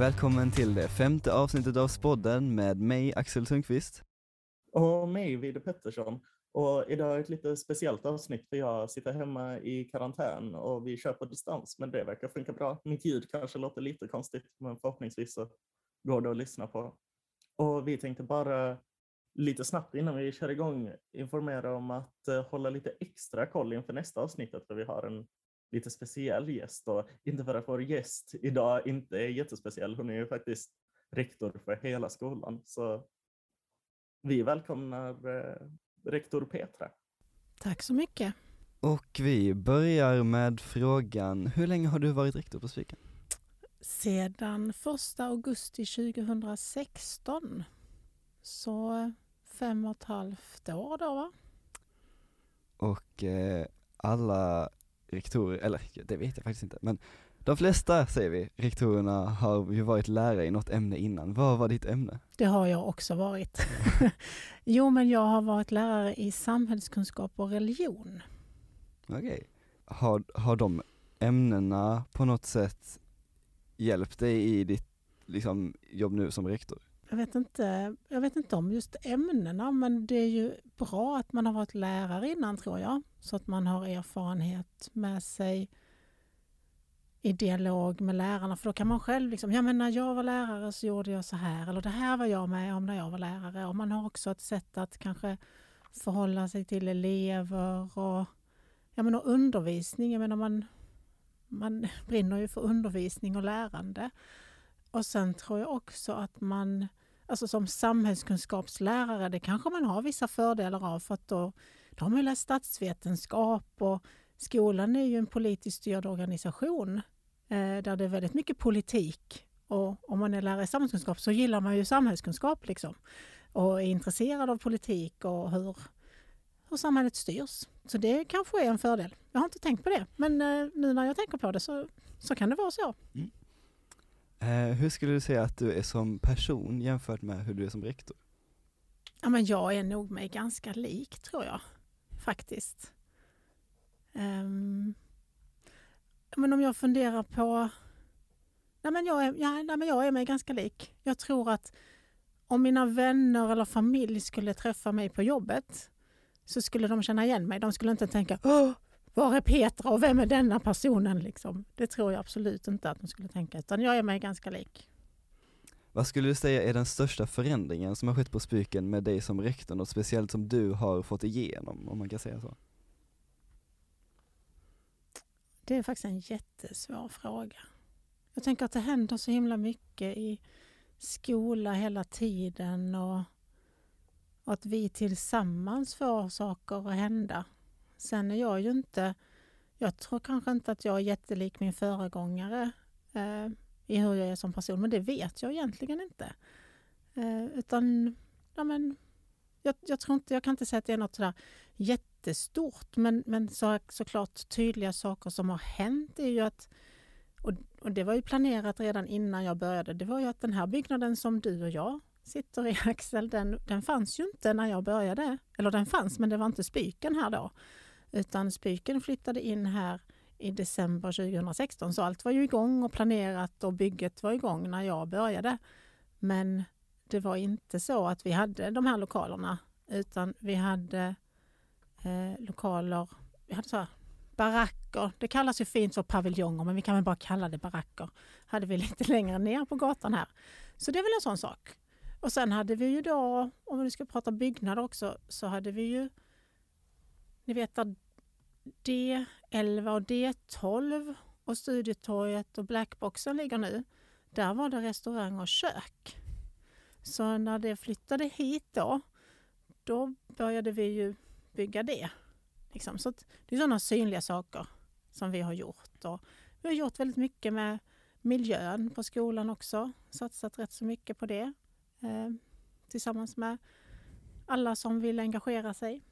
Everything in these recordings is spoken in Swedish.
Välkommen till det femte avsnittet av Spodden med mig Axel Sundqvist. Och mig Vide Pettersson. Och idag är ett lite speciellt avsnitt för jag sitter hemma i karantän och vi kör på distans men det verkar funka bra. Mitt ljud kanske låter lite konstigt men förhoppningsvis så går det att lyssna på. Och vi tänkte bara lite snabbt innan vi kör igång informera om att eh, hålla lite extra koll inför nästa avsnittet för vi har en lite speciell gäst och inte för att vår gäst idag inte är jättespeciell, hon är ju faktiskt rektor för hela skolan. Så vi välkomnar eh, rektor Petra. Tack så mycket. Och vi börjar med frågan, hur länge har du varit rektor på Spiken? Sedan 1 augusti 2016. Så fem och ett halvt år då va? Och eh, alla rektorer, eller det vet jag faktiskt inte, men de flesta säger vi, rektorerna har ju varit lärare i något ämne innan. Vad var ditt ämne? Det har jag också varit. jo, men jag har varit lärare i samhällskunskap och religion. Okej. Okay. Har, har de ämnena på något sätt hjälpt dig i ditt liksom, jobb nu som rektor? Jag vet, inte, jag vet inte om just ämnena, men det är ju bra att man har varit lärare innan tror jag. Så att man har erfarenhet med sig i dialog med lärarna. För då kan man själv, liksom, ja men när jag var lärare så gjorde jag så här. Eller det här var jag med om när jag var lärare. Och man har också ett sätt att kanske förhålla sig till elever och, ja, men och undervisning. Jag menar man, man brinner ju för undervisning och lärande. Och sen tror jag också att man, alltså som samhällskunskapslärare, det kanske man har vissa fördelar av för att då, då har man läst statsvetenskap och skolan är ju en politiskt styrd organisation eh, där det är väldigt mycket politik. Och om man är lärare i samhällskunskap så gillar man ju samhällskunskap liksom. Och är intresserad av politik och hur, hur samhället styrs. Så det kanske är en fördel. Jag har inte tänkt på det, men eh, nu när jag tänker på det så, så kan det vara så. Mm. Eh, hur skulle du säga att du är som person jämfört med hur du är som rektor? Ja, men jag är nog mig ganska lik tror jag, faktiskt. Um, men om jag funderar på... Nej men, jag är, ja, nej men jag är mig ganska lik. Jag tror att om mina vänner eller familj skulle träffa mig på jobbet så skulle de känna igen mig. De skulle inte tänka Åh, var är Petra och vem är denna personen? Liksom. Det tror jag absolut inte att de skulle tänka, utan jag är mig ganska lik. Vad skulle du säga är den största förändringen som har skett på Spyken med dig som rektor och speciellt som du har fått igenom, om man kan säga så? Det är faktiskt en jättesvår fråga. Jag tänker att det händer så himla mycket i skola hela tiden och, och att vi tillsammans får saker att hända. Sen är jag ju inte, jag tror kanske inte att jag är jättelik min föregångare eh, i hur jag är som person, men det vet jag egentligen inte. Eh, utan, ja men, jag, jag, tror inte, jag kan inte säga att det är något sådär jättestort, men, men så, såklart tydliga saker som har hänt är ju att och, och, det var ju planerat redan innan jag började. Det var ju att den här byggnaden som du och jag sitter i Axel, den, den fanns ju inte när jag började. Eller den fanns, men det var inte Spiken här då. Utan Spyken flyttade in här i december 2016 så allt var ju igång och planerat och bygget var igång när jag började. Men det var inte så att vi hade de här lokalerna utan vi hade eh, lokaler, vi hade så här, baracker, det kallas ju fint för paviljonger men vi kan väl bara kalla det baracker. hade vi lite längre ner på gatan här. Så det är väl en sån sak. Och sen hade vi ju då, om vi ska prata byggnader också, så hade vi ju ni vet där D11 och D12 och Studietorget och Blackboxen ligger nu. Där var det restaurang och kök. Så när det flyttade hit då, då började vi ju bygga det. Liksom. Så det är sådana synliga saker som vi har gjort. Och vi har gjort väldigt mycket med miljön på skolan också. Satsat rätt så mycket på det eh, tillsammans med alla som vill engagera sig.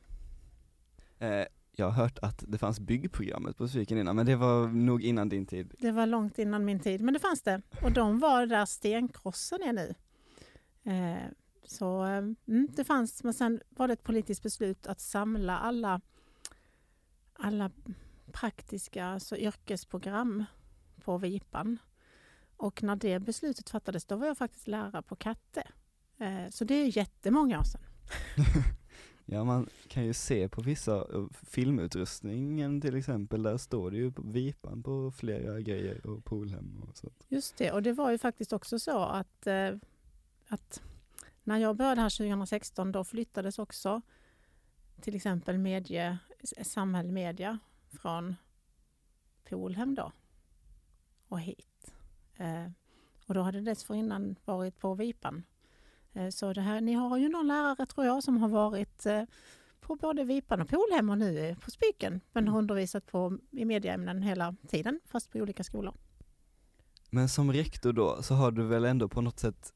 Eh, jag har hört att det fanns byggprogrammet på Sviken innan, men det var nog innan din tid. Det var långt innan min tid, men det fanns det. Och de var där stenkrossen är nu. Eh, så eh, mm, det fanns, men sen var det ett politiskt beslut att samla alla, alla praktiska alltså yrkesprogram på Vipan. Och när det beslutet fattades, då var jag faktiskt lärare på Katte. Eh, så det är jättemånga år sedan. Ja, man kan ju se på vissa, eh, filmutrustningen till exempel, där står det ju på vipan på flera grejer och poolhem och sånt. Just det, och det var ju faktiskt också så att, eh, att när jag började här 2016, då flyttades också till exempel medie, samhäll media från Polhem då och hit. Eh, och då hade det dessförinnan varit på Vipan. Eh, så det här, ni har ju någon lärare tror jag som har varit eh, på både Vipan och Polhem och nu på Spiken men har undervisat på, i medieämnen hela tiden fast på olika skolor. Men som rektor då, så har du väl ändå på något sätt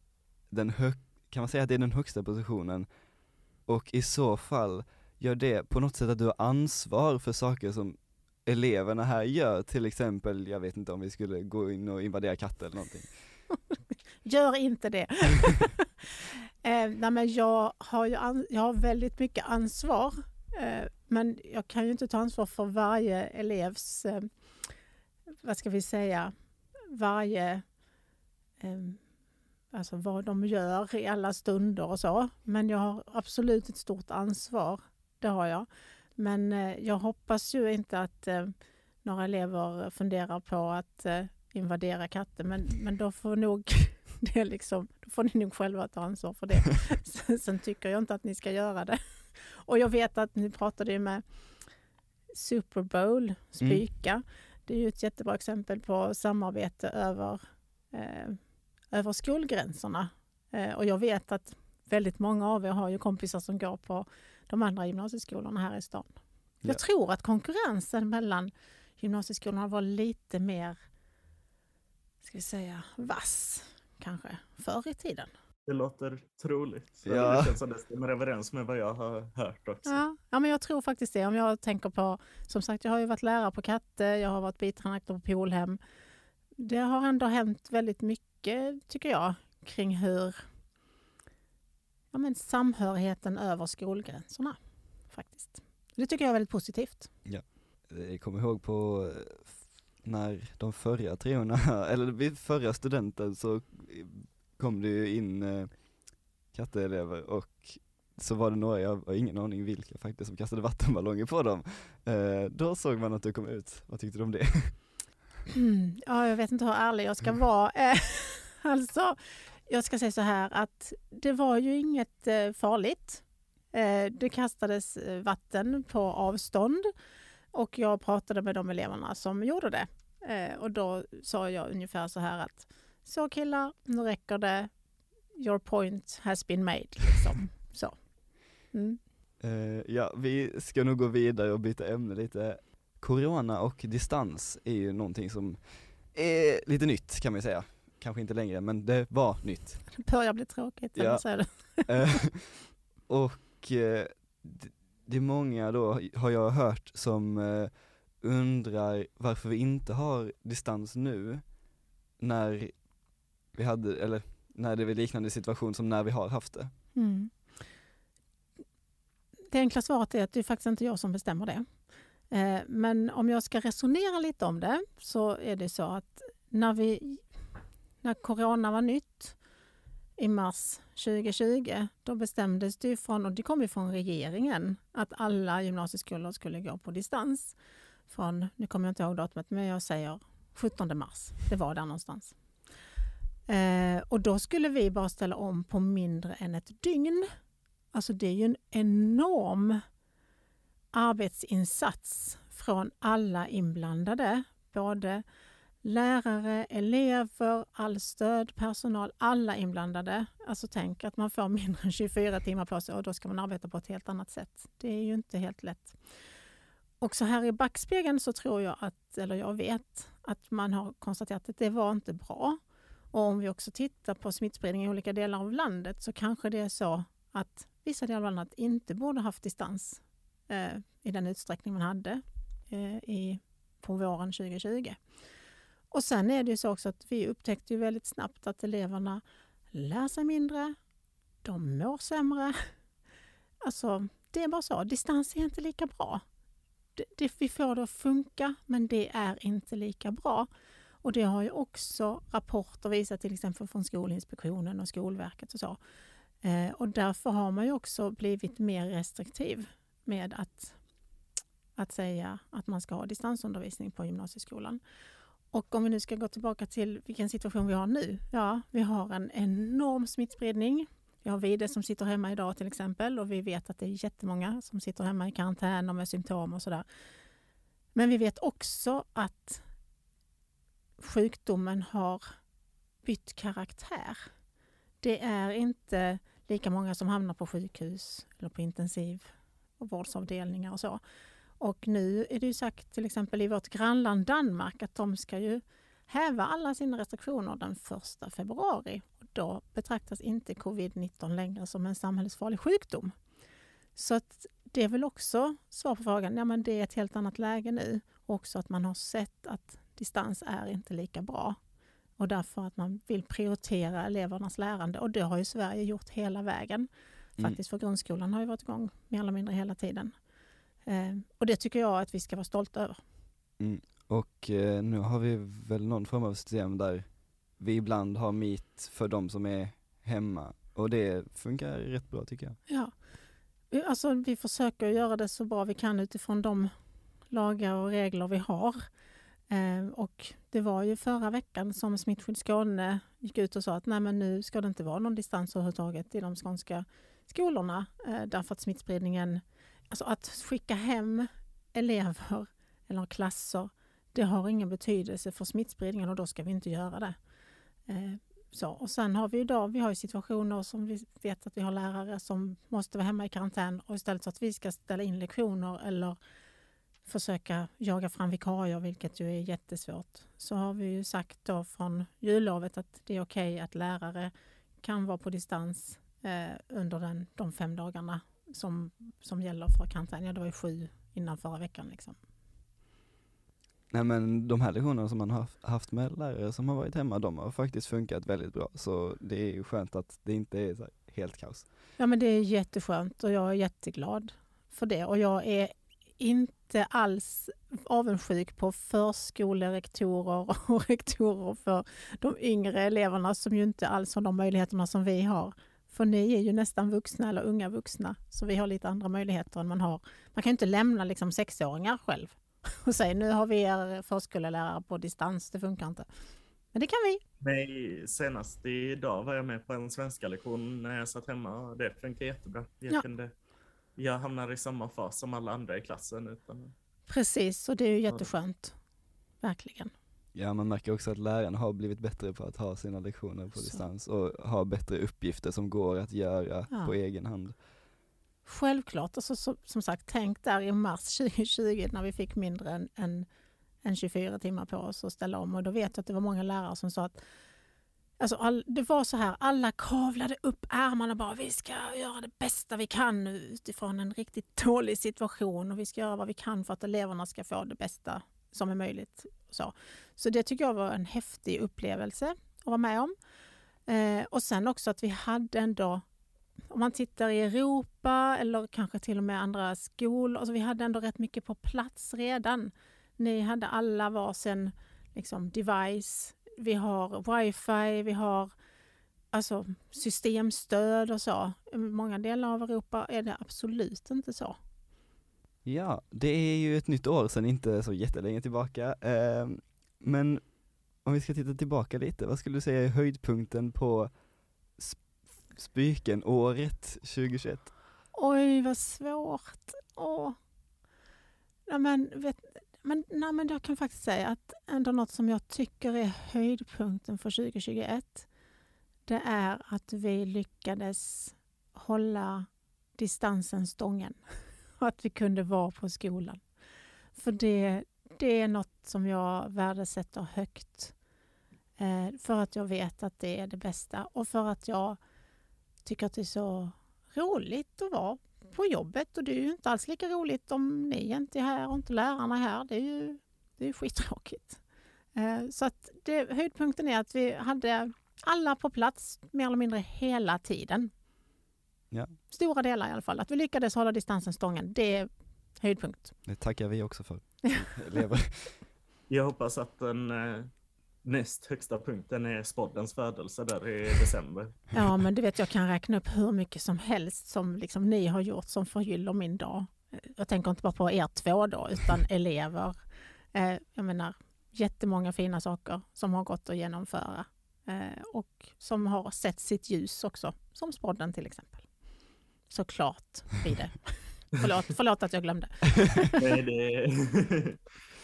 den hög, kan man säga att det är den högsta positionen? Och i så fall, gör det på något sätt att du har ansvar för saker som eleverna här gör, till exempel, jag vet inte om vi skulle gå in och invadera katter eller någonting. Gör inte det. eh, nej men jag, har ju an, jag har väldigt mycket ansvar, eh, men jag kan ju inte ta ansvar för varje elevs, eh, vad ska vi säga, varje eh, alltså vad de gör i alla stunder och så. Men jag har absolut ett stort ansvar, det har jag. Men eh, jag hoppas ju inte att eh, några elever funderar på att eh, invadera katter, men, men då får nog det liksom, då får ni nog själva ta ansvar för det. Sen, sen tycker jag inte att ni ska göra det. Och jag vet att ni pratade med Super Bowl, Spyka. Mm. Det är ju ett jättebra exempel på samarbete över, eh, över skolgränserna. Eh, och jag vet att väldigt många av er har ju kompisar som går på de andra gymnasieskolorna här i stan. Ja. Jag tror att konkurrensen mellan gymnasieskolorna var lite mer, ska vi säga, vass kanske förr i tiden. Det låter troligt. Ja. Det känns som det stämmer överens med vad jag har hört också. Ja, ja, men jag tror faktiskt det. Om jag tänker på, som sagt, jag har ju varit lärare på Katte, jag har varit biträdande på Polhem. Det har ändå hänt väldigt mycket, tycker jag, kring hur ja, men samhörigheten över skolgränserna faktiskt. Det tycker jag är väldigt positivt. Ja. Jag kommer ihåg på när de förra treorna, eller vid förra studenten så kom det ju in eh, katteelever och så var det några, jag har ingen aning vilka faktiskt, som kastade vattenballonger på dem. Eh, då såg man att du kom ut, vad tyckte du om det? Mm, ja, jag vet inte hur ärlig jag ska vara. Eh, alltså, jag ska säga så här att det var ju inget farligt. Det kastades vatten på avstånd och jag pratade med de eleverna som gjorde det. Och då sa jag ungefär så här att så killar, nu räcker det. Your point has been made. Liksom. Så. Mm. ja, vi ska nog gå vidare och byta ämne lite. Corona och distans är ju någonting som är lite nytt kan man säga kanske inte längre, men det var nytt. Det börjar bli tråkigt, ja. säger du. Eh, och eh, det är många då, har jag hört, som eh, undrar varför vi inte har distans nu, när vi hade, eller när det är liknande situation som när vi har haft det. Mm. Det enkla svaret är att det är faktiskt inte jag som bestämmer det. Eh, men om jag ska resonera lite om det så är det så att när vi när corona var nytt i mars 2020, då bestämdes det från, och det kom ju från regeringen, att alla gymnasieskolor skulle gå på distans. Från, nu kommer jag inte ihåg datumet, men jag säger 17 mars. Det var där någonstans. Eh, och då skulle vi bara ställa om på mindre än ett dygn. Alltså det är ju en enorm arbetsinsats från alla inblandade, både lärare, elever, all stödpersonal, alla inblandade. Alltså tänk att man får mindre än 24 timmar på sig och då ska man arbeta på ett helt annat sätt. Det är ju inte helt lätt. Och så här i backspegeln så tror jag att, eller jag vet, att man har konstaterat att det var inte bra. Och om vi också tittar på smittspridning i olika delar av landet så kanske det är så att vissa delar av landet inte borde haft distans eh, i den utsträckning man hade eh, i, på våren 2020. Och sen är det ju så också att vi upptäckte ju väldigt snabbt att eleverna lär sig mindre, de mår sämre. Alltså, det är bara så. Distans är inte lika bra. Det, det, vi får det att funka, men det är inte lika bra. Och det har ju också rapporter visat till exempel från Skolinspektionen och Skolverket och så. Eh, och därför har man ju också blivit mer restriktiv med att, att säga att man ska ha distansundervisning på gymnasieskolan. Och om vi nu ska gå tillbaka till vilken situation vi har nu. Ja, vi har en enorm smittspridning. Vi har Vide som sitter hemma idag till exempel och vi vet att det är jättemånga som sitter hemma i karantän och med symptom och sådär. Men vi vet också att sjukdomen har bytt karaktär. Det är inte lika många som hamnar på sjukhus eller på intensiv och vårdsavdelningar och så. Och nu är det ju sagt till exempel i vårt grannland Danmark att de ska ju häva alla sina restriktioner den 1 februari. Och då betraktas inte covid-19 längre som en samhällsfarlig sjukdom. Så att det är väl också svar på frågan, ja men det är ett helt annat läge nu. Också att man har sett att distans är inte lika bra. Och därför att man vill prioritera elevernas lärande. Och det har ju Sverige gjort hela vägen. Mm. Faktiskt för grundskolan har ju varit igång mer eller mindre hela tiden. Eh, och det tycker jag att vi ska vara stolta över. Och eh, nu har vi väl någon form av system där vi ibland har Meet för de som är hemma och det funkar rätt bra tycker jag. Ja. Vi- Alltså, vi försöker göra det så bra vi kan utifrån de lagar och regler vi har. Eh, och det var ju förra veckan som Smittskydd Skåne gick ut och sa att nej men nu ska det inte vara någon distans överhuvudtaget i de skånska skolorna eh, därför att smittspridningen, alltså att skicka hem elever eller klasser, det har ingen betydelse för smittspridningen och då ska vi inte göra det. Eh, så, och sen har vi idag, vi har ju situationer som vi vet att vi har lärare som måste vara hemma i karantän och istället för att vi ska ställa in lektioner eller försöka jaga fram vikarier, vilket ju är jättesvårt, så har vi ju sagt då från jullovet att det är okej att lärare kan vara på distans eh, under den, de fem dagarna som, som gäller för karantän. Ja, det var ju sju innan förra veckan. Liksom. Nej men de här lektionerna som man har haft med lärare som har varit hemma, de har faktiskt funkat väldigt bra. Så det är ju skönt att det inte är helt kaos. Ja, men det är jätteskönt och jag är jätteglad för det. Och jag är inte alls avundsjuk på förskolerektorer och rektorer för de yngre eleverna som ju inte alls har de möjligheterna som vi har. För ni är ju nästan vuxna eller unga vuxna, så vi har lite andra möjligheter än man har. Man kan ju inte lämna liksom sexåringar själv och säga nu har vi er förskollärare på distans, det funkar inte. Men det kan vi. Nej, senast idag var jag med på en svenska lektion när jag satt hemma och det funkar jättebra. Jag, Ja. kunde, jag hamnar i samma fas som alla andra i klassen. Utan, Precis, och det är ju jätteskönt. Verkligen. Ja man märker också att lärarna har blivit bättre på att ha sina lektioner på Så. distans och ha bättre uppgifter som går att göra Ja. på egen hand. Självklart, alltså, som, som sagt, tänk där i mars 2020 när vi fick mindre än, än, än 24 timmar på oss att ställa om. Och då vet jag att det var många lärare som sa att alltså, all, det var så här, alla kavlade upp ärmarna bara, vi ska göra det bästa vi kan nu utifrån en riktigt dålig situation och vi ska göra vad vi kan för att eleverna ska få det bästa som är möjligt. Så, så det tycker jag var en häftig upplevelse att vara med om. Eh, och sen också att vi hade ändå om man tittar i Europa eller kanske till och med andra skolor, alltså vi hade ändå rätt mycket på plats redan. Ni hade alla varsin liksom, device, vi har wifi, vi har alltså, systemstöd och så. I många delar av Europa är det absolut inte så. Ja, det är ju ett nytt år sedan, inte så jättelänge tillbaka. Eh, men om vi ska titta tillbaka lite, vad skulle du säga är höjdpunkten på sp- Spyken-året 2021? Oj, vad svårt. Åh. Ja, men, vet, men, nej, men jag kan faktiskt säga att ändå något som jag tycker är höjdpunkten för 2021 det är att vi lyckades hålla distansen stången. Och att vi kunde vara på skolan. För det, det är något som jag värdesätter högt. Eh, för att jag vet att det är det bästa och för att jag tycker att det är så roligt att vara på jobbet och det är ju inte alls lika roligt om ni inte är här och inte lärarna är här. Det är ju, det är ju skittråkigt. Eh, Så att det, höjdpunkten är att vi hade alla på plats mer eller mindre hela tiden. Ja. Stora delar i alla fall. Att vi lyckades hålla distansen stången, det är höjdpunkt. Det tackar vi också för, elever. jag hoppas att den, eh, näst högsta punkten är spoddens födelse där i december. Ja, men du vet, jag kan räkna upp hur mycket som helst som liksom ni har gjort som förgyller min dag. Jag tänker inte bara på er två då, utan elever. Eh, jag menar, jättemånga fina saker som har gått att genomföra eh, och som har sett sitt ljus också, som spodden till exempel. Såklart blir det. förlåt, förlåt att jag glömde. Nej, det,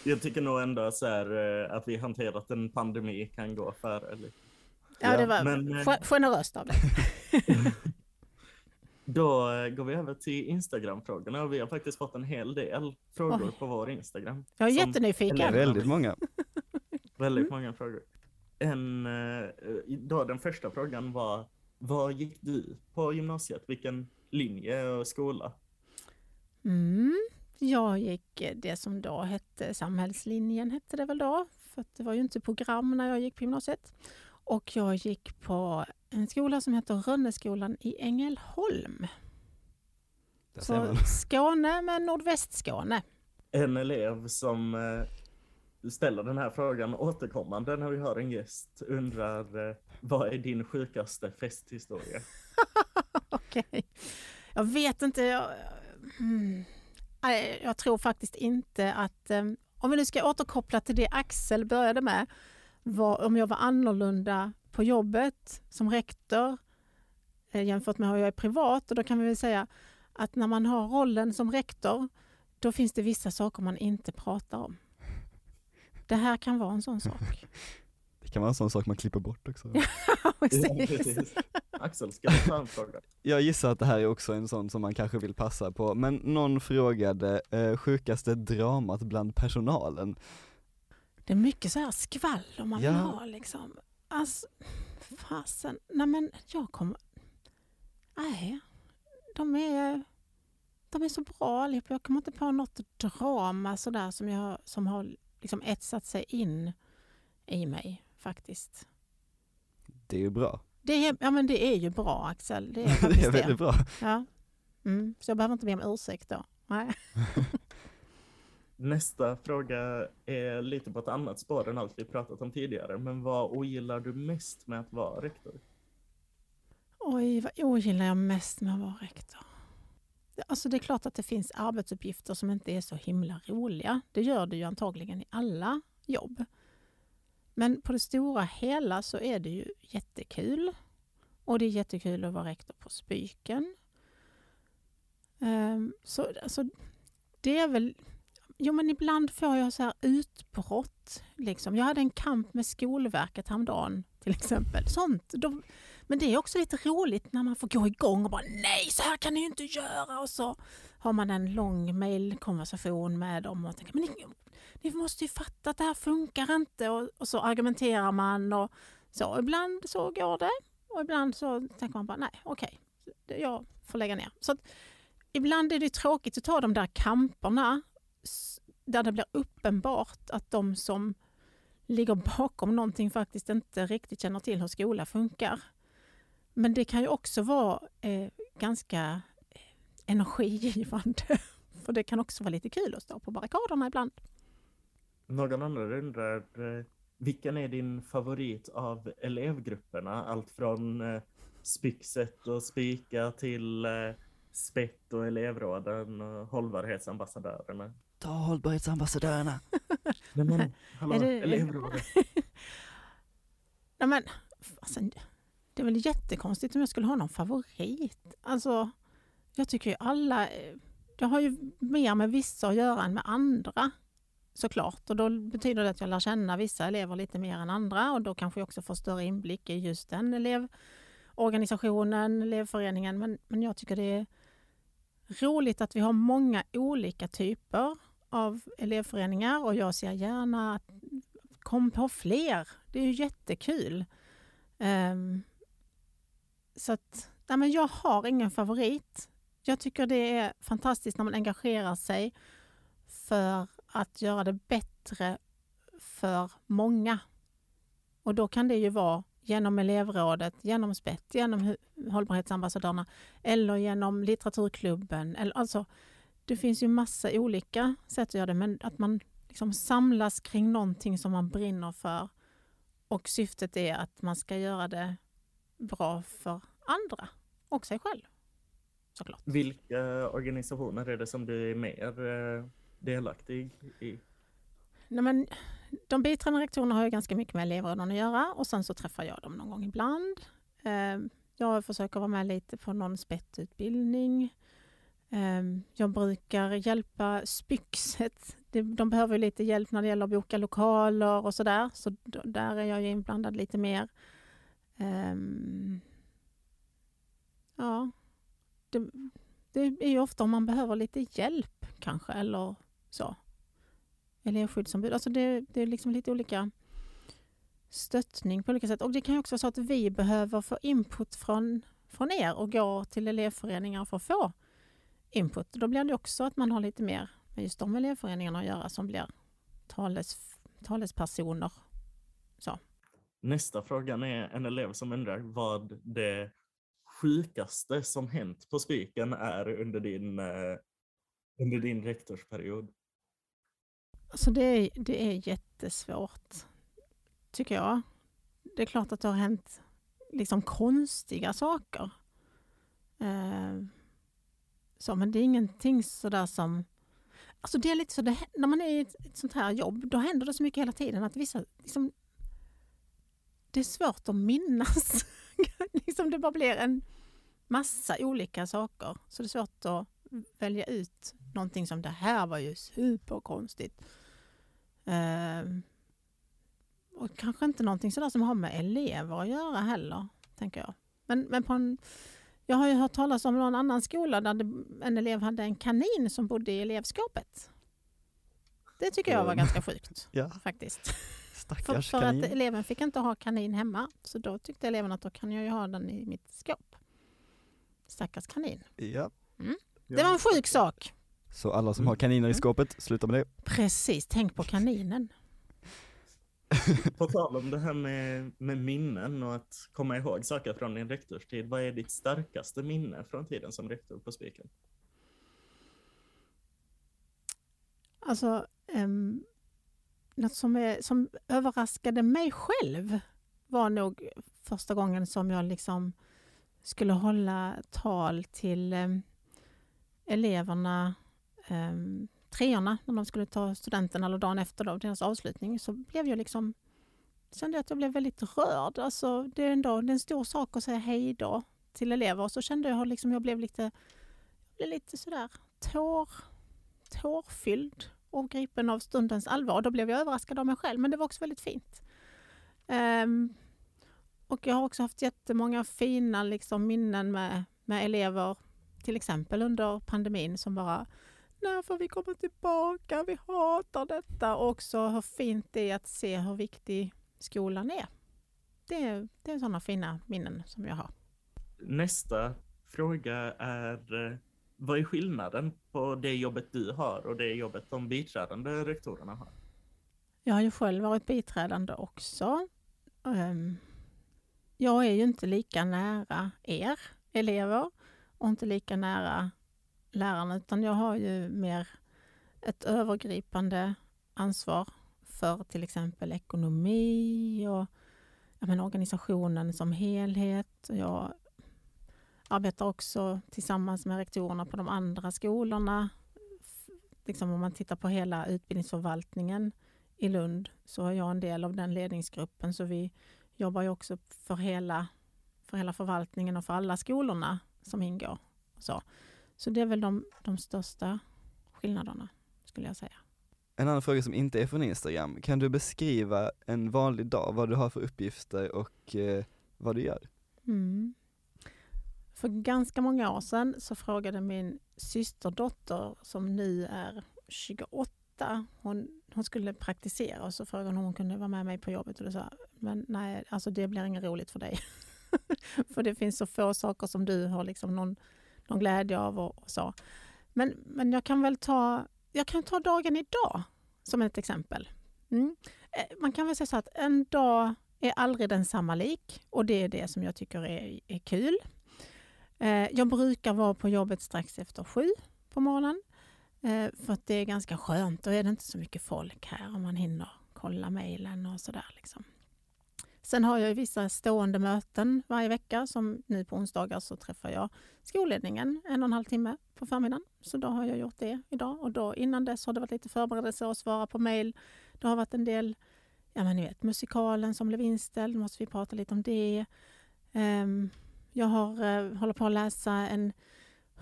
jag tycker nog ändå så här, eh, att vi hanterat en pandemi kan gå före. Ja, det var men, eh, ge- generöst av dig. Då eh, går vi över till Instagram-frågorna och vi har faktiskt fått en hel del frågor Oj. på vår Instagram. Jag är Som jättenyfiken. elever. Väldigt många. Väldigt många frågor. En, då den första frågan var, vad gick du på gymnasiet? Vilken linje och skola? Mm. Jag gick eh, det som då hette samhällslinjen, hette det väl då, för att det var ju inte program när jag gick på gymnasiet. Och jag gick på en skola som heter Rönneskolan i Ängelholm. Så. Skåne med nordvästskåne. En elev som eh, ställer den här frågan återkommande när vi har en gäst undrar, eh, vad är din sjukaste festhistoria? Okej. Jag vet inte. Jag, mm. Jag tror faktiskt inte att... Eh, om vi nu ska återkoppla till det Axel började med. Var, om jag var annorlunda på jobbet som rektor eh, jämfört med hur jag är privat. Och då kan vi väl säga att när man har rollen som rektor då finns det vissa saker man inte pratar om. Det här kan vara en sån sak. Det kan vara en sån sak man klipper bort också. Ja, Precis. precis. Axel, ska du ta en fråga? Jag gissar att det här är också en sån som man kanske vill passa på, men någon frågade eh, sjukaste dramat bland personalen. Det är mycket så här skvaller man Ja. vill ha liksom. Alltså, fasen. Nej men jag kommer... Nej, de är, de är så bra allihopa. Jag kommer inte på något drama sådär som, jag, som har liksom etsat sig in i mig faktiskt. Det är ju bra. Det är, ja men det är ju bra Axel. Det är det är väldigt bra. Ja. Mm. Så jag behöver inte be om ursäkt då. Nej. Nästa fråga är lite på ett annat spår än allt vi pratat om tidigare, men vad ogillar du mest med att vara rektor? Oj, vad ogillar jag mest med att vara rektor? Alltså det är klart att det finns arbetsuppgifter som inte är så himla roliga. Det gör det ju antagligen i alla jobb. Men på det stora hela så är det ju jättekul. Och det är jättekul att vara rektor på Spyken. Ehm, så alltså, det är väl... Jo, men ibland får jag så här utbrott. Liksom. Jag hade en kamp med Skolverket häromdagen till exempel. Sånt. De, men det är också lite roligt när man får gå igång och bara nej, så här kan ni ju inte göra. Och så har man en lång mejlkonversation med dem och tänker men ni, ni måste ju fatta att det här funkar inte. Och, och så argumenterar man och så. Ibland så går det och ibland så tänker man bara nej, okej, jag får lägga ner. Så att, ibland är det tråkigt att ta de där kamperna där det blir uppenbart att de som ligger bakom någonting faktiskt inte riktigt känner till hur skola funkar. Men det kan ju också vara eh, ganska energigivande. För det kan också vara lite kul att stå på barrikaderna ibland. Någon annan undrar, eh, vilken är din favorit av elevgrupperna? Allt från eh, Spyxet och Spika till eh, Spett och elevråden och hållbarhetsambassadörerna. Ta hållbarhetsambassadörerna. Nej men, hallå, Är det- elevrådet. Nej, men, alltså, det är väl jättekonstigt om jag skulle ha någon favorit. Alltså, jag tycker ju alla... Det Jag har ju mer med vissa att göra än med andra såklart. Och då betyder det att jag lär känna vissa elever lite mer än andra och då kanske jag också får större inblick i just den elevorganisationen, elevföreningen. Men, men jag tycker det är roligt att vi har många olika typer av elevföreningar och jag ser gärna att kom på fler. Det är ju jättekul. Um, så att, nej men jag har ingen favorit. Jag tycker det är fantastiskt när man engagerar sig för att göra det bättre för många. Och då kan det ju vara genom elevrådet, genom SPET, genom hållbarhetsambassadörerna eller genom litteraturklubben. Eller, alltså, det finns ju massa olika sätt att göra det, men att man liksom samlas kring någonting som man brinner för Och syftet är att man ska göra det bra för andra och sig själv. Såklart. Vilka organisationer är det som du är mer eh, delaktig i? Nej, men, de biträdande rektorerna har ju ganska mycket med elevråden att göra och sen så träffar jag dem någon gång ibland. Eh, jag försöker vara med lite på någon spettutbildning. Eh, jag brukar hjälpa Spyxet. De behöver lite hjälp när det gäller att boka lokaler och sådär. Så där är jag inblandad lite mer. Um, ja, det, det, är ju ofta om man behöver lite hjälp kanske eller så. Elevskyddsombud, alltså det, det är liksom lite olika stöttning på olika sätt. Och det kan ju också vara så att vi behöver få input från, från er och gå till elevföreningar för att få input. Då blir det också att man har lite mer med just de elevföreningarna att göra som blir tales, talespersoner. Så. Nästa fråga är en elev som undrar vad det sjukaste som hänt på Spiken är under din, eh, under din rektorsperiod? Alltså det är, det är jättesvårt, tycker jag. Det är klart att det har hänt liksom konstiga saker. Eh, så, men det är ingenting sådär som... Alltså det är lite så, det, när man är i ett, ett, sånt här jobb, då händer det så mycket hela tiden att vissa... Liksom, det är svårt att minnas. liksom det bara blir en massa olika saker. Så det är svårt att välja ut någonting som det här var ju superkonstigt. Uh, och kanske inte någonting sådär som har med elever att göra heller, tänker jag. Men, men på en, jag har ju hört talas om någon annan skola där det, en elev hade en kanin som bodde i elevskåpet. Det tycker jag var ganska sjukt, ja. faktiskt. För, för att eleven fick inte ha kanin hemma, så då tyckte eleven att då kan jag ju ha den i mitt skåp. Stackars kanin. Ja. Mm. Det var en sjuk sak. Så alla som har kaniner i mm. skåpet, sluta med det. Precis, tänk på kaninen. På tal om det här med, med minnen och att komma ihåg saker från din rektorstid. Vad är ditt starkaste minne från tiden som rektor på Spiken? Alltså, um, något som, är, som överraskade mig själv var nog första gången som jag liksom skulle hålla tal till eh, eleverna eh, treorna när de skulle ta studenten eller dagen efter då, deras avslutning. Så blev jag liksom kände jag att jag blev väldigt rörd. Alltså, det, är ändå, det är en stor sak att säga hej då till elever. Och så kände jag liksom jag blev lite, blev lite sådär tår, tårfylld och gripen av stundens allvar. Då blev jag överraskad av mig själv men det var också väldigt fint. Um, och jag har också haft jättemånga fina liksom, minnen med, med elever, till exempel under pandemin som bara när får vi komma tillbaka? Vi hatar detta. Och också hur fint det är att se hur viktig skolan är. Det är, det är sådana fina minnen som jag har. Nästa fråga är, eh, vad är skillnaden på det jobbet du har och det jobbet de biträdande rektorerna har? Jag har ju själv varit biträdande också. Ehm, jag är ju inte lika nära er elever och inte lika nära lärarna utan jag har ju mer ett övergripande ansvar för till exempel ekonomi och menar, organisationen som helhet. Jag arbetar också tillsammans med rektorerna på de andra skolorna. Liksom om man tittar på hela utbildningsförvaltningen i Lund så är jag en del av den ledningsgruppen så vi jobbar ju också för hela, för hela förvaltningen och för alla skolorna som ingår. Så. Så det är väl de, de största skillnaderna skulle jag säga. En annan fråga som inte är från Instagram, kan du beskriva en vanlig dag, vad du har för uppgifter och eh, vad du gör? Mm. För ganska många år sedan så frågade min systerdotter som nu är 28, hon, hon skulle praktisera och så frågade hon om hon kunde vara med mig på jobbet och då sa men nej, alltså det blir inget roligt för dig. för det finns så få saker som du har liksom någon någon glädje av och, och så. Men, men jag kan väl ta, jag kan ta dagen idag som ett exempel. Mm. Eh, man kan väl säga så att en dag är aldrig densamma lik och det är det som jag tycker är, är kul. Eh, jag brukar vara på jobbet strax efter sju på morgonen eh, för att det är ganska skönt. Då är det inte så mycket folk här och man hinner kolla mejlen och sådär. Liksom. Sen har jag vissa stående möten varje vecka. Som nu på onsdagar så träffar jag skolledningen en och en halv timme på förmiddagen. Så då har jag gjort det idag. Och då innan dess har det varit lite förberedelser och svara på mejl. Det har varit en del, ja men ni vet musikalen som blev inställd, då måste vi prata lite om det. Um, jag har, eh, håller på att läsa en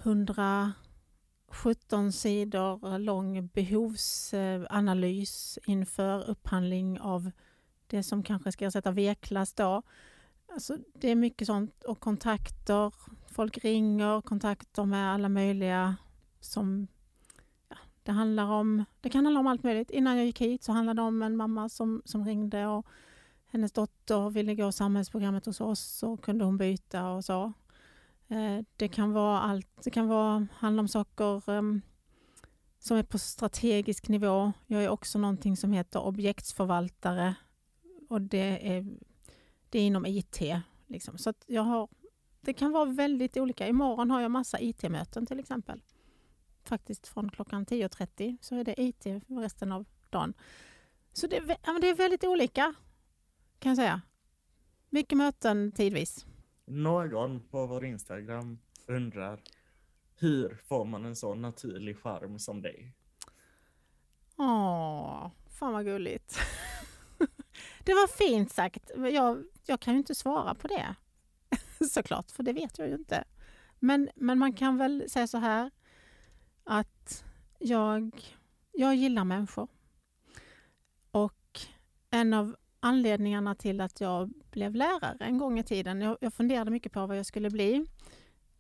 117 sidor lång behovsanalys inför upphandling av det som kanske ska ersätta V-klass då. Alltså, det är mycket sånt och kontakter. Folk ringer, kontakter med alla möjliga som ja, det handlar om. Det kan handla om allt möjligt. Innan jag gick hit så handlade det om en mamma som, som ringde och hennes dotter ville gå samhällsprogrammet hos oss så kunde hon byta och så. Eh, det kan vara allt. Det kan vara, handla om saker ehm, som är på strategisk nivå. Jag är också någonting som heter objektsförvaltare och det är, det är inom IT. Liksom. Så jag har, det kan vara väldigt olika. Imorgon har jag massa IT-möten till exempel. Faktiskt från klockan 10.30 så är det IT resten av dagen. Så det, det är väldigt olika kan jag säga. Mycket möten tidvis. Någon på vår Instagram undrar hur får man en så naturlig charm som dig? Åh, fan vad gulligt. det var fint sagt. Jag, jag kan ju inte svara på det såklart, för det vet jag ju inte. Men, men man kan väl säga så här att jag, jag gillar människor. Och en av anledningarna till att jag blev lärare en gång i tiden. Jag, jag funderade mycket på vad jag skulle bli.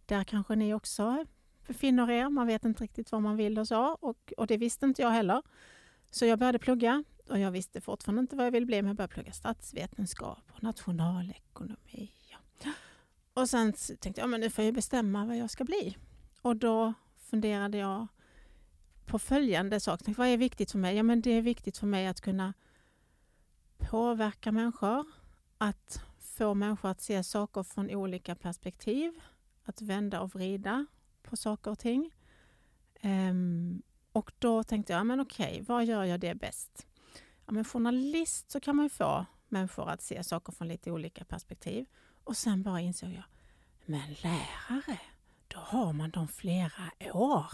Där kanske ni också befinner er. Man vet inte riktigt vad man vill och så. Och, och det visste inte jag heller. Så jag började plugga och jag visste fortfarande inte vad jag ville bli men jag började plugga statsvetenskap och nationalekonomi. Och sen tänkte jag men nu får jag bestämma vad jag ska bli. Och då funderade jag på följande sak. Vad är viktigt för mig? Ja, men det är viktigt för mig att kunna påverka människor, att få människor att se saker från olika perspektiv, att vända och vrida på saker och ting. Um, och då tänkte jag, men okej, vad gör jag det bäst? Ja, men journalist så kan man ju få människor att se saker från lite olika perspektiv. Och sen bara insåg jag, men lärare, då har man dem flera år.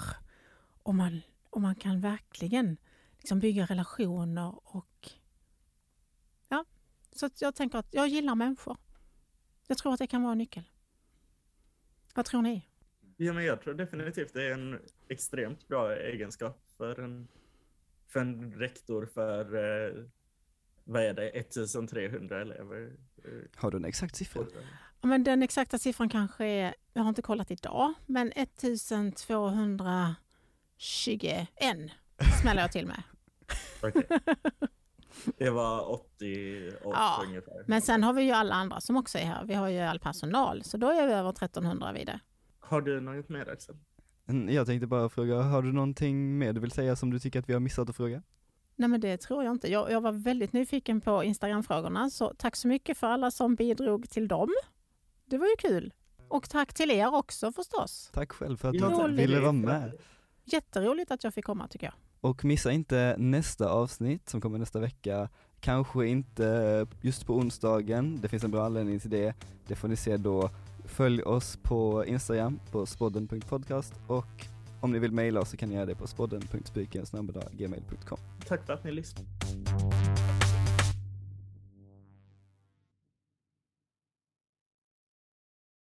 Och man, och man kan verkligen liksom bygga relationer och så jag tänker att jag gillar människor. Jag tror att det kan vara en nyckel. Vad tror ni? Ja, men jag tror definitivt det är en extremt bra egenskap för en, för en rektor för, eh, vad är det, 1300 elever. Har du en exakt siffra? Ja, men den exakta siffran kanske är, jag har inte kollat idag, men 1221 smäller jag till med. Okay. Det var 80 år ja, ungefär. Men sen har vi ju alla andra som också är här. Vi har ju all personal, så då är vi över 1300 vid det. Har du något mer Axel? Jag tänkte bara fråga, har du någonting mer du vill säga som du tycker att vi har missat att fråga? Nej men det tror jag inte. Jag, jag var väldigt nyfiken på Instagram-frågorna, så tack så mycket för alla som bidrog till dem. Det var ju kul. Och tack till er också förstås. Tack själv för att du ville vara med. Jätteroligt att jag fick komma tycker jag. Och missa inte nästa avsnitt som kommer nästa vecka. Kanske inte just på onsdagen, det finns en bra anledning till det. Det får ni se då. Följ oss på Instagram på spodden.podcast och om ni vill mejla oss så kan ni göra det på spodden.spiken Tack för att ni lyssnade.